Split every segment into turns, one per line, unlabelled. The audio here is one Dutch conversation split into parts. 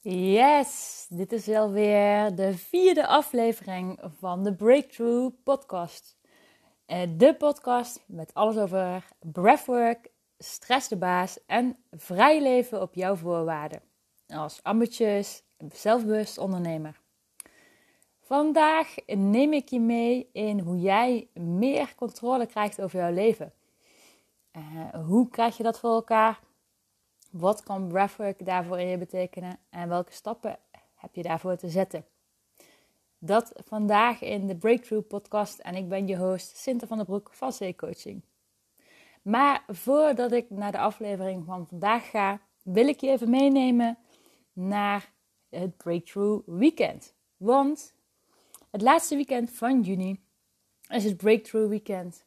Yes, dit is alweer de vierde aflevering van de Breakthrough Podcast. Eh, de podcast met alles over breathwork, stress de baas en vrij leven op jouw voorwaarden. Als ambitieus, zelfbewust ondernemer. Vandaag neem ik je mee in hoe jij meer controle krijgt over jouw leven. Uh, hoe krijg je dat voor elkaar? Wat kan breathwork daarvoor in je betekenen en welke stappen heb je daarvoor te zetten? Dat vandaag in de Breakthrough Podcast en ik ben je host Sinter van der Broek van C Coaching. Maar voordat ik naar de aflevering van vandaag ga, wil ik je even meenemen naar het Breakthrough Weekend. Want het laatste weekend van juni is het Breakthrough Weekend.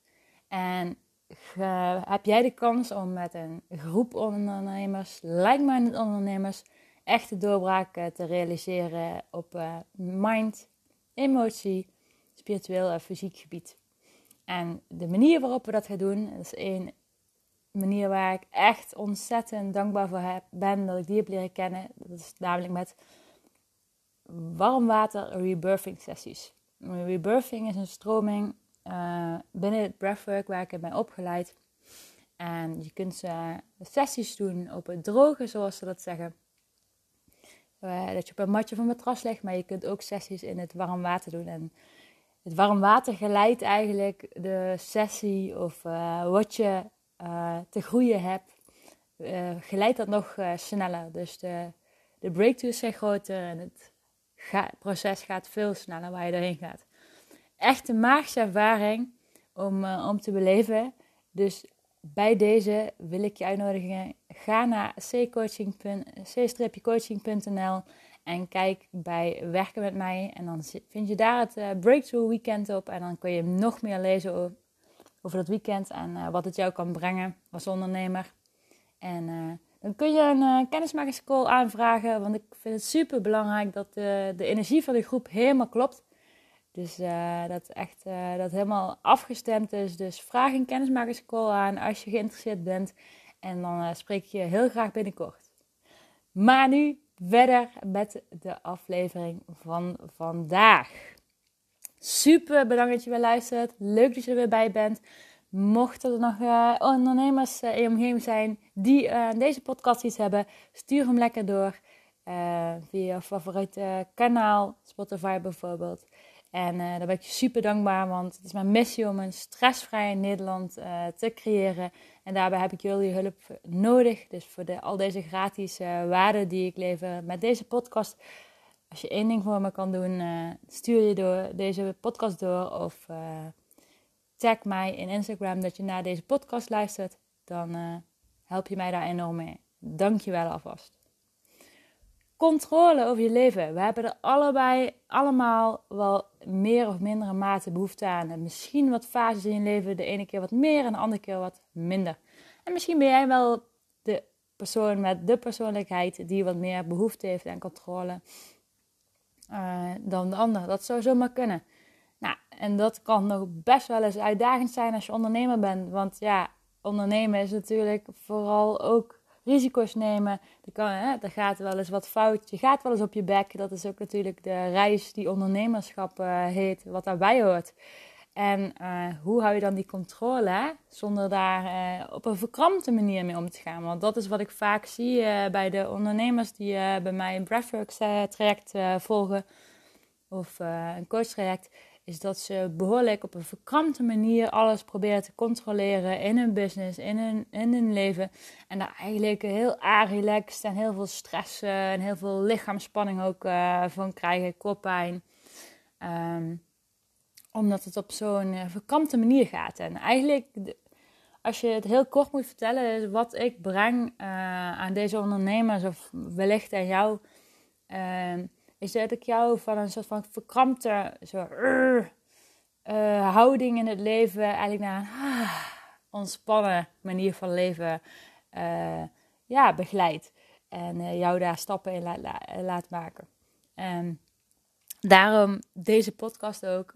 En heb jij de kans om met een groep ondernemers, like-minded ondernemers, echte doorbraken te realiseren op uh, mind, emotie, spiritueel en fysiek gebied. En de manier waarop we dat gaan doen, is één manier waar ik echt ontzettend dankbaar voor ben dat ik die heb leren kennen. Dat is namelijk met warm water rebirthing sessies. Rebirthing is een stroming uh, binnen het breathwork waar ik heb ben opgeleid. En je kunt uh, sessies doen op het droge, zoals ze dat zeggen. Uh, dat je op een matje van matras legt, maar je kunt ook sessies in het warm water doen. En het warm water geleidt eigenlijk de sessie of wat je te groeien hebt, geleidt dat nog sneller. Dus de, de breakthroughs zijn groter en het proces gaat veel sneller waar je doorheen gaat echt een magische ervaring om, uh, om te beleven. Dus bij deze wil ik je uitnodigen. Ga naar c-coaching.nl en kijk bij Werken met mij. En dan vind je daar het uh, Breakthrough Weekend op. En dan kun je nog meer lezen over, dat weekend en uh, wat het jou kan brengen als ondernemer. En dan kun je een uh, kennismakingscall aanvragen. Want ik vind het super belangrijk dat de energie van de groep helemaal klopt. Dus uh, dat echt uh, dat helemaal afgestemd is. Dus vraag een kennismakerscall aan als je geïnteresseerd bent. En dan uh, spreek ik je heel graag binnenkort. Maar nu verder met de aflevering van vandaag. Super bedankt dat je weer luistert. Leuk dat je er weer bij bent. Mochten er nog ondernemers in je omgeving zijn die deze podcast iets hebben, stuur hem lekker door via je favoriete kanaal, Spotify bijvoorbeeld. En uh, daar ben ik super dankbaar, want het is mijn missie om een stressvrij Nederland uh, te creëren. En daarbij heb ik jullie hulp nodig. Dus voor de, al deze gratis uh, waarden die ik lever met deze podcast. Als je één ding voor me kan doen, stuur je door deze podcast door. Of tag mij in Instagram dat je naar deze podcast luistert. Dan help je mij daar enorm mee. Dank je wel alvast controle over je leven. We hebben er allebei allemaal wel meer of mindere mate behoefte aan. En misschien wat fases in je leven, de ene keer wat meer en de andere keer wat minder. En misschien ben jij wel de persoon met de persoonlijkheid die wat meer behoefte heeft aan controle uh, dan de ander. Dat zou zomaar kunnen. Nou, en dat kan nog best wel eens uitdagend zijn als je ondernemer bent. Want ja, ondernemen is natuurlijk vooral ook risico's nemen. Er, kan, hè, gaat wel eens wat fout. Je gaat wel eens op je bek. Dat is ook natuurlijk de reis die ondernemerschap uh, heet, wat daarbij hoort. En uh, hoe hou je dan die controle hè? zonder daar uh, op een verkrampte manier mee om te gaan? Want dat is wat ik vaak zie bij de ondernemers die bij mij een breathwork traject volgen of een coach traject is dat ze behoorlijk op een verkrampte manier alles proberen te controleren in hun business, in hun, in hun leven. En daar eigenlijk heel relaxed en heel veel stress en heel veel lichaamsspanning ook uh, van krijgen, koppijn. Um, omdat het op zo'n uh, verkrampte manier gaat. En eigenlijk, als je het heel kort moet vertellen, wat ik breng aan deze ondernemers of wellicht aan jou ehm, is dat ik jou van een soort van verkrampte zo, uh, houding in het leven eigenlijk naar een uh, ontspannen manier van leven uh, ja, begeleid. En jou daar stappen in laat, laat maken. En daarom deze podcast ook.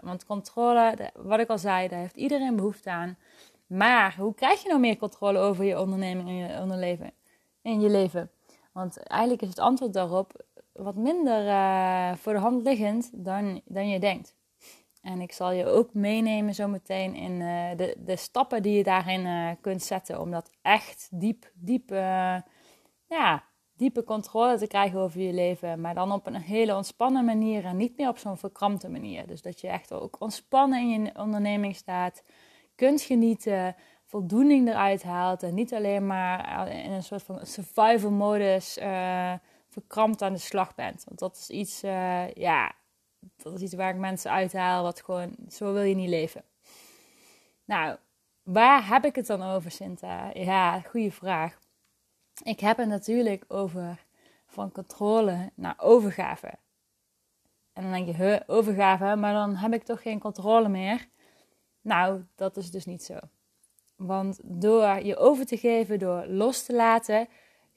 want controle, wat ik al zei, daar heeft iedereen behoefte aan. Maar hoe krijg je nou meer controle over je onderneming en je onderleven, in je leven? Want eigenlijk is het antwoord daarop wat minder uh, voor de hand liggend dan, dan je denkt. En ik zal je ook meenemen zometeen in uh, de, de stappen die je daarin uh, kunt zetten. Om dat echt diep, diep, ja, diepe controle te krijgen over je leven. Maar dan op een hele ontspannen manier en niet meer op zo'n verkrampte manier. Dus dat je echt ook ontspannen in je onderneming staat. Kunt genieten, voldoening eruit haalt. En niet alleen maar in een soort van survival modus verkrampt aan de slag bent. Want dat is iets, uh, ja, dat is iets waar ik mensen uithaal. Wat gewoon, zo wil je niet leven. Nou, waar heb ik het dan over, Sinta? Ja, goede vraag. Ik heb het natuurlijk over van controle naar overgave. En dan denk je, huh, overgave, maar dan heb ik toch geen controle meer. Nou, dat is dus niet zo. Want door je over te geven, door los te laten,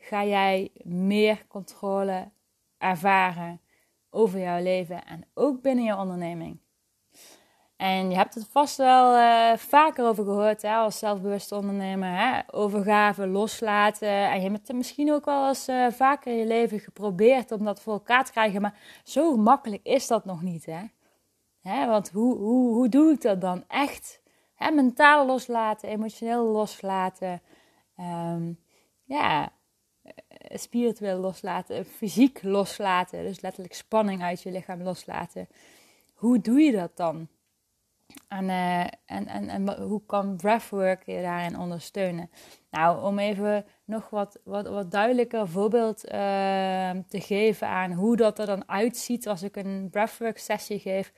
ga jij meer controle ervaren over jouw leven en ook binnen je onderneming. En je hebt het vast wel uh, vaker over gehoord hè, als zelfbewuste ondernemer. Hè? Overgave, loslaten. En je hebt het misschien ook wel eens uh, vaker in je leven geprobeerd om dat voor elkaar te krijgen. Maar zo makkelijk is dat nog niet. Hè? Hè? Want hoe, hoe, hoe doe ik dat dan echt? Hè? Mentaal loslaten, emotioneel loslaten. Um, ja, eh, spiritueel loslaten, fysiek loslaten, dus letterlijk spanning uit je lichaam loslaten. Hoe doe je dat dan? En, uh, en, en, en hoe kan breathwork je daarin ondersteunen? Nou, om even nog wat, wat, wat duidelijker voorbeeld uh, te geven aan hoe dat er dan uitziet als ik een breathwork sessie geef.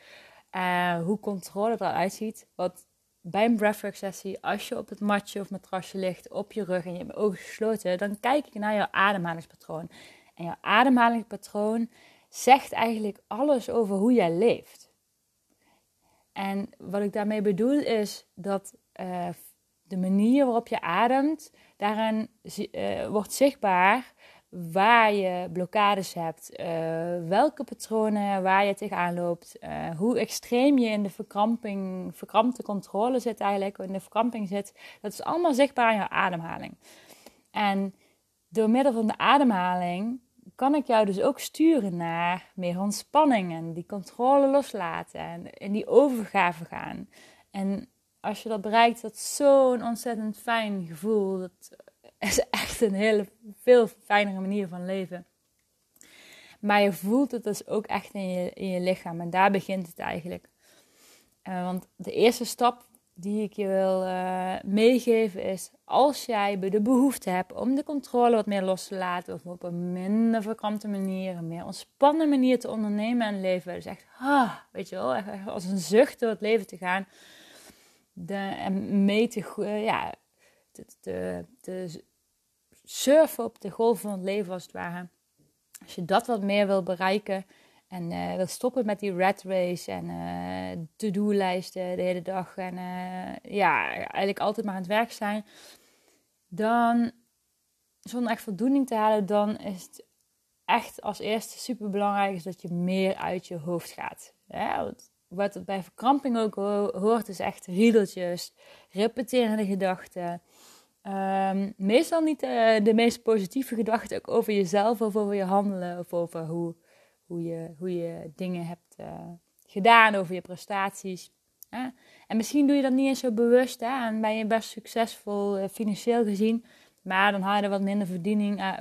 Uh, hoe controle eruit ziet. Wat bij een breathwork sessie, als je op het matje of matrasje ligt, op je rug en je hebt ogen gesloten, dan kijk ik naar jouw ademhalingspatroon. En jouw ademhalingspatroon zegt eigenlijk alles over hoe jij leeft. En wat ik daarmee bedoel is dat uh, de manier waarop je ademt, daarin uh, wordt zichtbaar waar je blokkades hebt, uh, welke patronen waar je tegenaan loopt, uh, hoe extreem je in de verkramping, verkrampte controle zit eigenlijk, in de verkramping zit. Dat is allemaal zichtbaar in jouw ademhaling. En door middel van de ademhaling kan ik jou dus ook sturen naar meer ontspanning en die controle loslaten en in die overgave gaan. En als je dat bereikt, dat is zo'n ontzettend fijn gevoel. Dat is echt een hele veel fijnere manier van leven. Maar je voelt het dus ook echt in je, in je lichaam. En daar begint het eigenlijk. Uh, want de eerste stap die ik je wil uh, meegeven is: als jij de behoefte hebt om de controle wat meer los te laten, of op een minder verkrampte manier, een meer ontspannen manier te ondernemen en leven, dus echt, ah, weet je wel, als een zucht door het leven te gaan, de, en mee te, uh, ja, te, surfen op de golf van het leven als het ware. Als je dat wat meer wil bereiken en uh, wil stoppen met die rat race en uh, to-do-lijsten de hele dag en uh, ja, eigenlijk altijd maar aan het werk zijn, dan zonder echt voldoening te halen, dan is het echt als eerste super belangrijk dat je meer uit je hoofd gaat. Ja, wat bij verkramping ook hoort, is echt riedeltjes, repeterende gedachten. Um, meestal niet uh, de meest positieve gedachten ook over jezelf of over je handelen of over hoe, hoe, je, hoe je dingen hebt uh, gedaan, over je prestaties. Ja? En misschien doe je dat niet eens zo bewust hè? en ben je best succesvol uh, financieel gezien, maar dan haal je er wat minder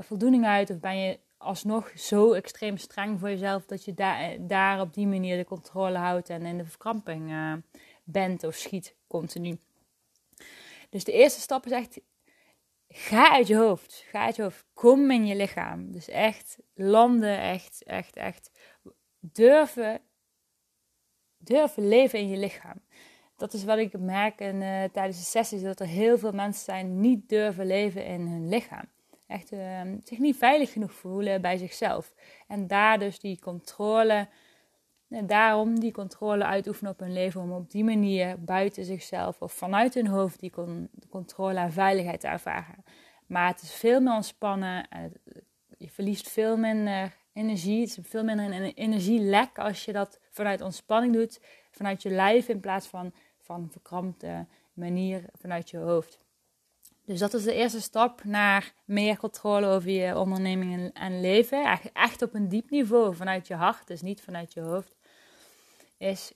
voldoening uit of ben je alsnog zo extreem streng voor jezelf dat je daar, daar op die manier de controle houdt en in de verkramping bent of schiet continu. Dus de eerste stap is echt Ga uit je hoofd. Ga uit je hoofd. Kom in je lichaam. Dus echt landen, echt, echt, echt. Durven, durven leven in je lichaam. Dat is wat ik merk in, uh, tijdens de sessies, dat er heel veel mensen zijn niet durven leven in hun lichaam. Echt uh, zich niet veilig genoeg voelen bij zichzelf. En daar dus die controle, en daarom die controle uitoefenen op hun leven. Om op die manier buiten zichzelf of vanuit hun hoofd die con controle en veiligheid te ervaren. Maar het is veel meer ontspannen. Je verliest veel minder energie. Het is veel minder een energielek als je dat vanuit ontspanning doet. Vanuit je lijf in plaats van van verkrampte manier vanuit je hoofd. Dus dat is de eerste stap naar meer controle over je onderneming en leven. Echt, op een diep niveau, vanuit je hart, dus niet vanuit je hoofd. Is,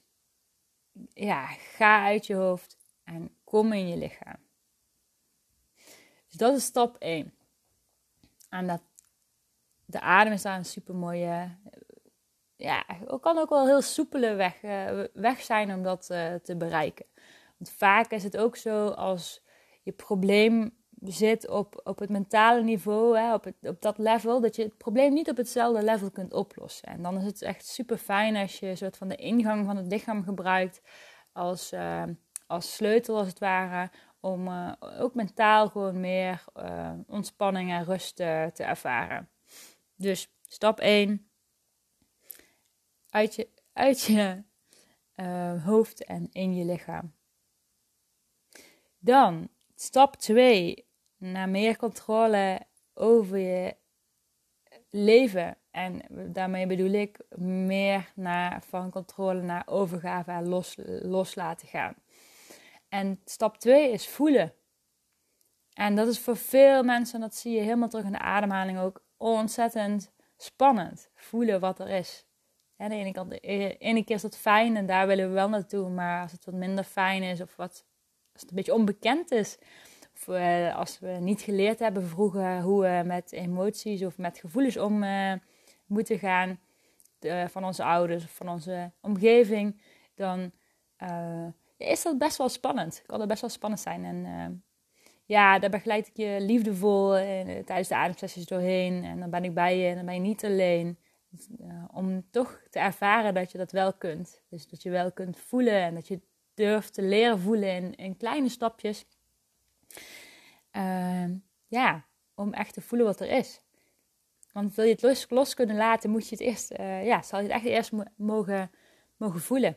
ja, ga uit je hoofd en kom in je lichaam. Dus dat is stap 1. En dat, de adem is daar een super mooie, ja, kan ook wel heel soepele weg, eh, weg zijn om dat uh, te bereiken. Want vaak is het ook zo als je probleem zit op, op het mentale niveau, hè, op, het, op dat level, dat je het probleem niet op hetzelfde level kunt oplossen. En dan is het echt super fijn als je soort van de ingang van het lichaam gebruikt als, uh, als sleutel, als het ware, om uh, ook mentaal gewoon meer uh, ontspanning en rust te ervaren. Dus stap 1, uit je, uit je hoofd en in je lichaam. Dan stap 2 naar meer controle over je leven. En daarmee bedoel ik meer naar, van controle naar overgave en los, laten gaan. En stap 2 is voelen. En dat is voor veel mensen, dat zie je helemaal terug in de ademhaling ook, ontzettend spannend. Voelen wat er is. En de ene, kant, de ene keer is dat fijn en daar willen we wel naartoe. Maar als het wat minder fijn is of wat, als het een beetje onbekend is, of uh, als we niet geleerd hebben vroeger hoe we met emoties of met gevoelens om uh, moeten gaan van onze ouders of van onze omgeving, dan uh, is dat best wel spannend. Kan dat best wel spannend zijn. En ja, daar begeleid ik je liefdevol tijdens de ademsessies doorheen. En dan ben ik bij je en dan ben je niet alleen. om toch te ervaren dat je dat wel kunt. Dus dat je wel kunt voelen en dat je durft te leren voelen in, in kleine stapjes. Uh, ja, om echt te voelen wat er is. Want wil je het los, los kunnen laten, moet je het eerst, uh, ja, zal je het echt eerst mogen, mogen voelen.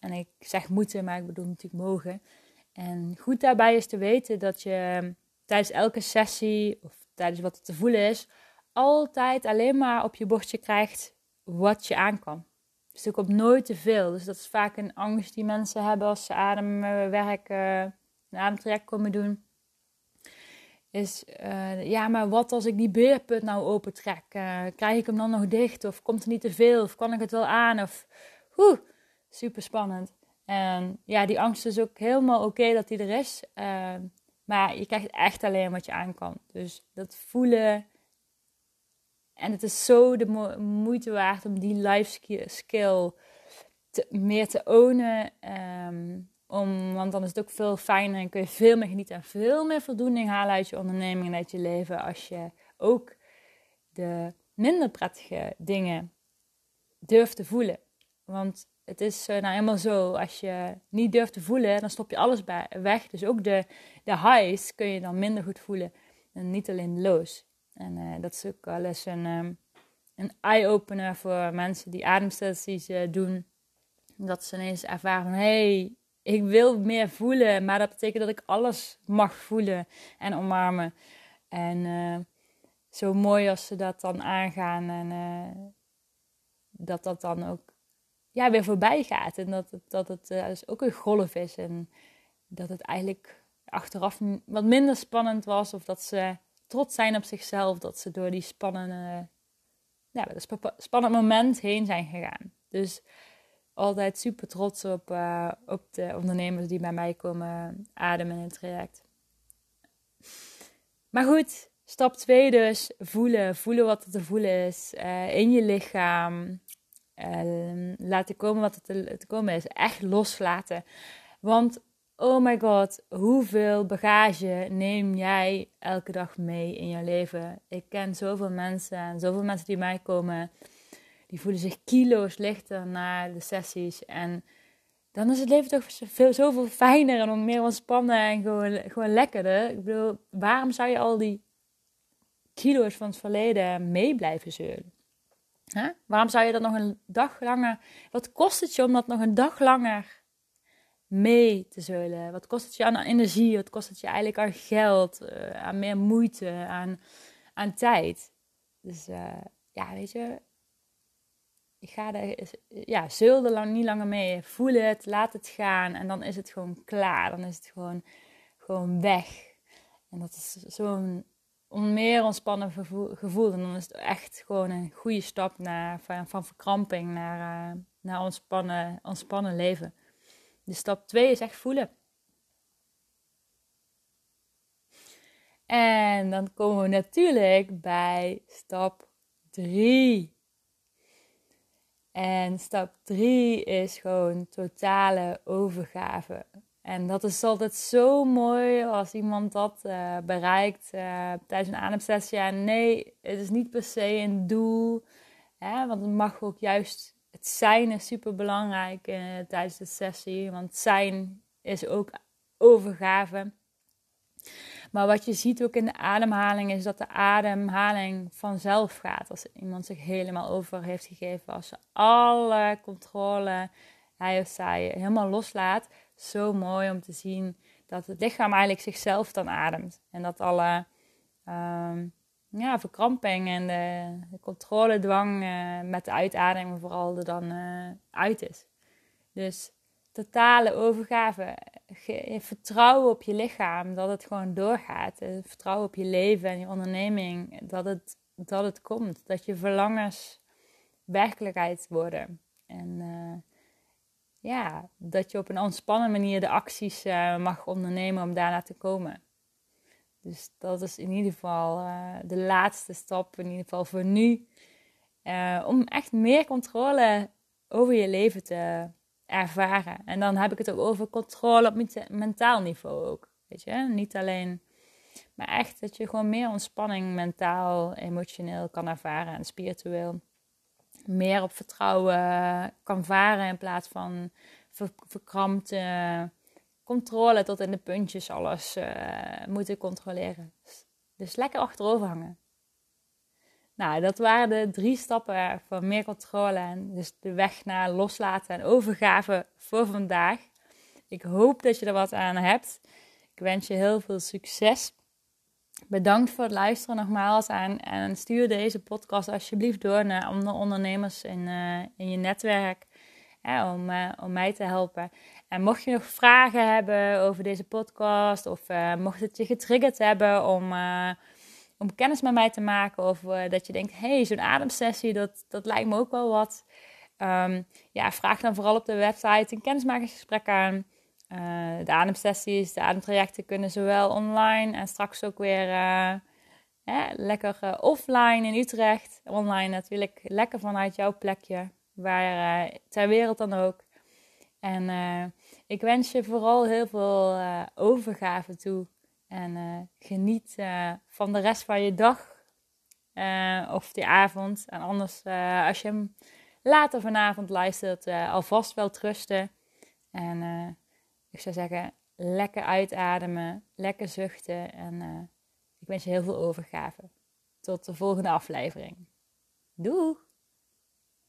En ik zeg moeten, maar ik bedoel natuurlijk mogen. En goed daarbij is te weten dat je tijdens elke sessie of tijdens wat er te voelen is, altijd alleen maar op je bordje krijgt wat je aan kan. Dus ook op nooit te veel. Dus dat is vaak een angst die mensen hebben als ze ademwerk, uh, een ademtraject komen doen is, uh, ja, maar wat als ik die beerput nou opentrek? Uh, krijg ik hem dan nog dicht? Of komt er niet te veel? Of kan ik het wel aan? Of, oeh, super spannend. En ja, die angst is ook helemaal oké dat die er is. Maar je krijgt echt alleen wat je aan kan. Dus dat voelen. En het is zo de mo moeite waard om die life skill te, meer te ownen. Um, om, want dan is het ook veel fijner en kun je veel meer genieten en veel meer voldoening halen uit je onderneming en uit je leven. Als je ook de minder prettige dingen durft te voelen. Want het is uh, nou helemaal zo, als je niet durft te voelen, dan stop je alles bij, weg. Dus ook de, de highs kun je dan minder goed voelen. En niet alleen de lows. En uh, dat is ook wel eens een, um, een eye-opener voor mensen die ademsessies uh, doen. Dat ze ineens ervaren van, hey, ik wil meer voelen, maar dat betekent dat ik alles mag voelen en omarmen. En uh, zo mooi als ze dat dan aangaan en dat dat dan ook ja, weer voorbij gaat. En dat het, dat het dus ook een golf is en dat het eigenlijk achteraf wat minder spannend was. Of dat ze trots zijn op zichzelf, dat ze door die spannende, ja, dat spannend moment heen zijn gegaan. Dus altijd super trots op, uh, op de ondernemers die bij mij komen ademen in het traject. Maar goed, stap 2 dus. Voelen. Voelen wat er te voelen is. Uh, in je lichaam. Uh, laten komen wat er te, komen is. Echt loslaten. Want, oh my god, hoeveel bagage neem jij elke dag mee in je leven? Ik ken zoveel mensen en zoveel mensen die mij komen die voelen zich kilo's lichter na de sessies. En dan is het leven toch veel, zoveel fijner en meer ontspannen en gewoon, gewoon lekkerder. Ik bedoel, waarom zou je al die kilo's van het verleden mee blijven zeulen? Huh? Waarom zou je dat nog een dag langer... Wat kost het je om dat nog een dag langer mee te zeulen? Wat kost het je aan energie? Wat kost het je eigenlijk aan geld? Uh, aan meer moeite? Aan, aan tijd? Dus uh, ja, weet je ik ga er, ja, zeul er lang, niet langer mee. Voel het, laat het gaan en dan is het gewoon klaar. Dan is het gewoon, gewoon weg. En dat is zo'n meer ontspannen gevoel. En dan is het echt gewoon een goede stap naar, van, van verkramping naar, naar ontspannen, ontspannen leven. De stap 2 is echt voelen. En dan komen we natuurlijk bij stap 3. En stap 3 is gewoon totale overgave. En dat is altijd zo mooi als iemand dat uh, bereikt uh, tijdens een ademsessie. Ja, nee, het is niet per se een doel. Hè, want het mag ook juist, het zijn is super belangrijk uh, tijdens de sessie. Want zijn is ook overgave. Maar wat je ziet ook in de ademhaling is dat de ademhaling vanzelf gaat. Als iemand zich helemaal over heeft gegeven. Als ze alle controle, hij of zij, helemaal loslaat. Zo mooi om te zien dat het lichaam eigenlijk zichzelf dan ademt. En dat alle um, ja, verkramping en de, de controledwang uh, met de uitademing vooral er dan uh, uit is. Dus totale overgave. Vertrouwen op je lichaam dat het gewoon doorgaat. Vertrouwen op je leven en je onderneming dat het, dat het komt. Dat je verlangens werkelijkheid worden. En ja, dat je op een ontspannen manier de acties mag ondernemen om daarna te komen. Dus dat is in ieder geval uh, de laatste stap, in ieder geval voor nu. om echt meer controle over je leven te ervaren. En dan heb ik het ook over controle op mentaal niveau ook. Weet je, niet alleen, maar echt dat je gewoon meer ontspanning mentaal, emotioneel kan ervaren en spiritueel. Meer op vertrouwen kan varen in plaats van ver verkrampte controle tot in de puntjes alles uh, moeten controleren. Dus lekker achterover hangen. Nou, dat waren de drie stappen voor meer controle en dus de weg naar loslaten en overgave voor vandaag. Ik hoop dat je er wat aan hebt. Ik wens je heel veel succes. Bedankt voor het luisteren nogmaals en, en stuur deze podcast alsjeblieft door naar andere ondernemers in, uh, in je netwerk om, uh, om mij te helpen. En mocht je nog vragen hebben over deze podcast of uh, mocht het je getriggerd hebben om om kennis met mij te maken. Of uh, dat je denkt, hey, zo'n ademsessie, dat, dat lijkt me ook wel wat. Um, ja, vraag dan vooral op de website een kennismakingsgesprek aan. De ademsessies, de ademtrajecten kunnen zowel online en straks ook weer lekker offline in Utrecht. Online natuurlijk lekker vanuit jouw plekje, waar ter wereld dan ook. En ik wens je vooral heel veel overgave toe en uh, geniet uh, van de rest van je dag uh, of die avond. En anders, als je hem later vanavond luistert, alvast wel trusten. En ik zou zeggen, lekker uitademen, lekker zuchten. En ik wens je heel veel overgave. Tot de volgende aflevering. Doei!